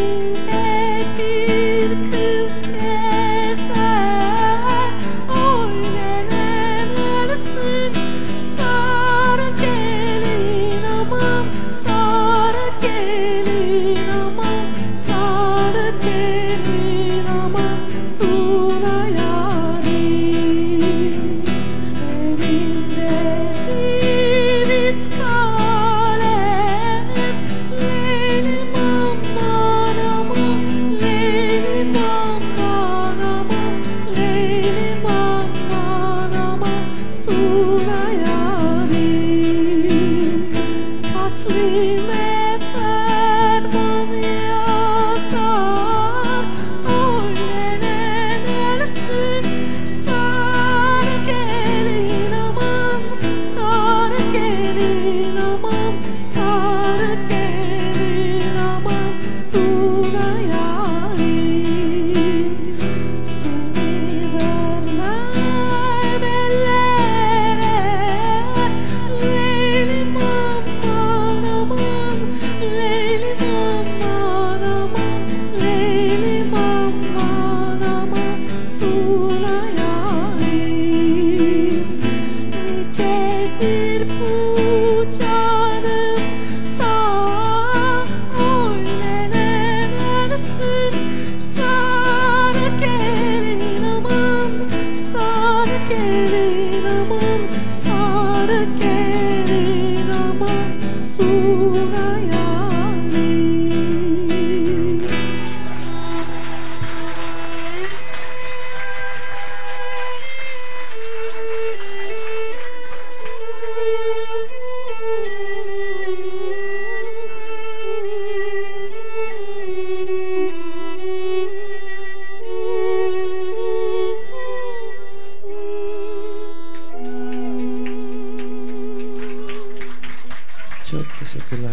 İçinde Leylim aman Teşekkürler.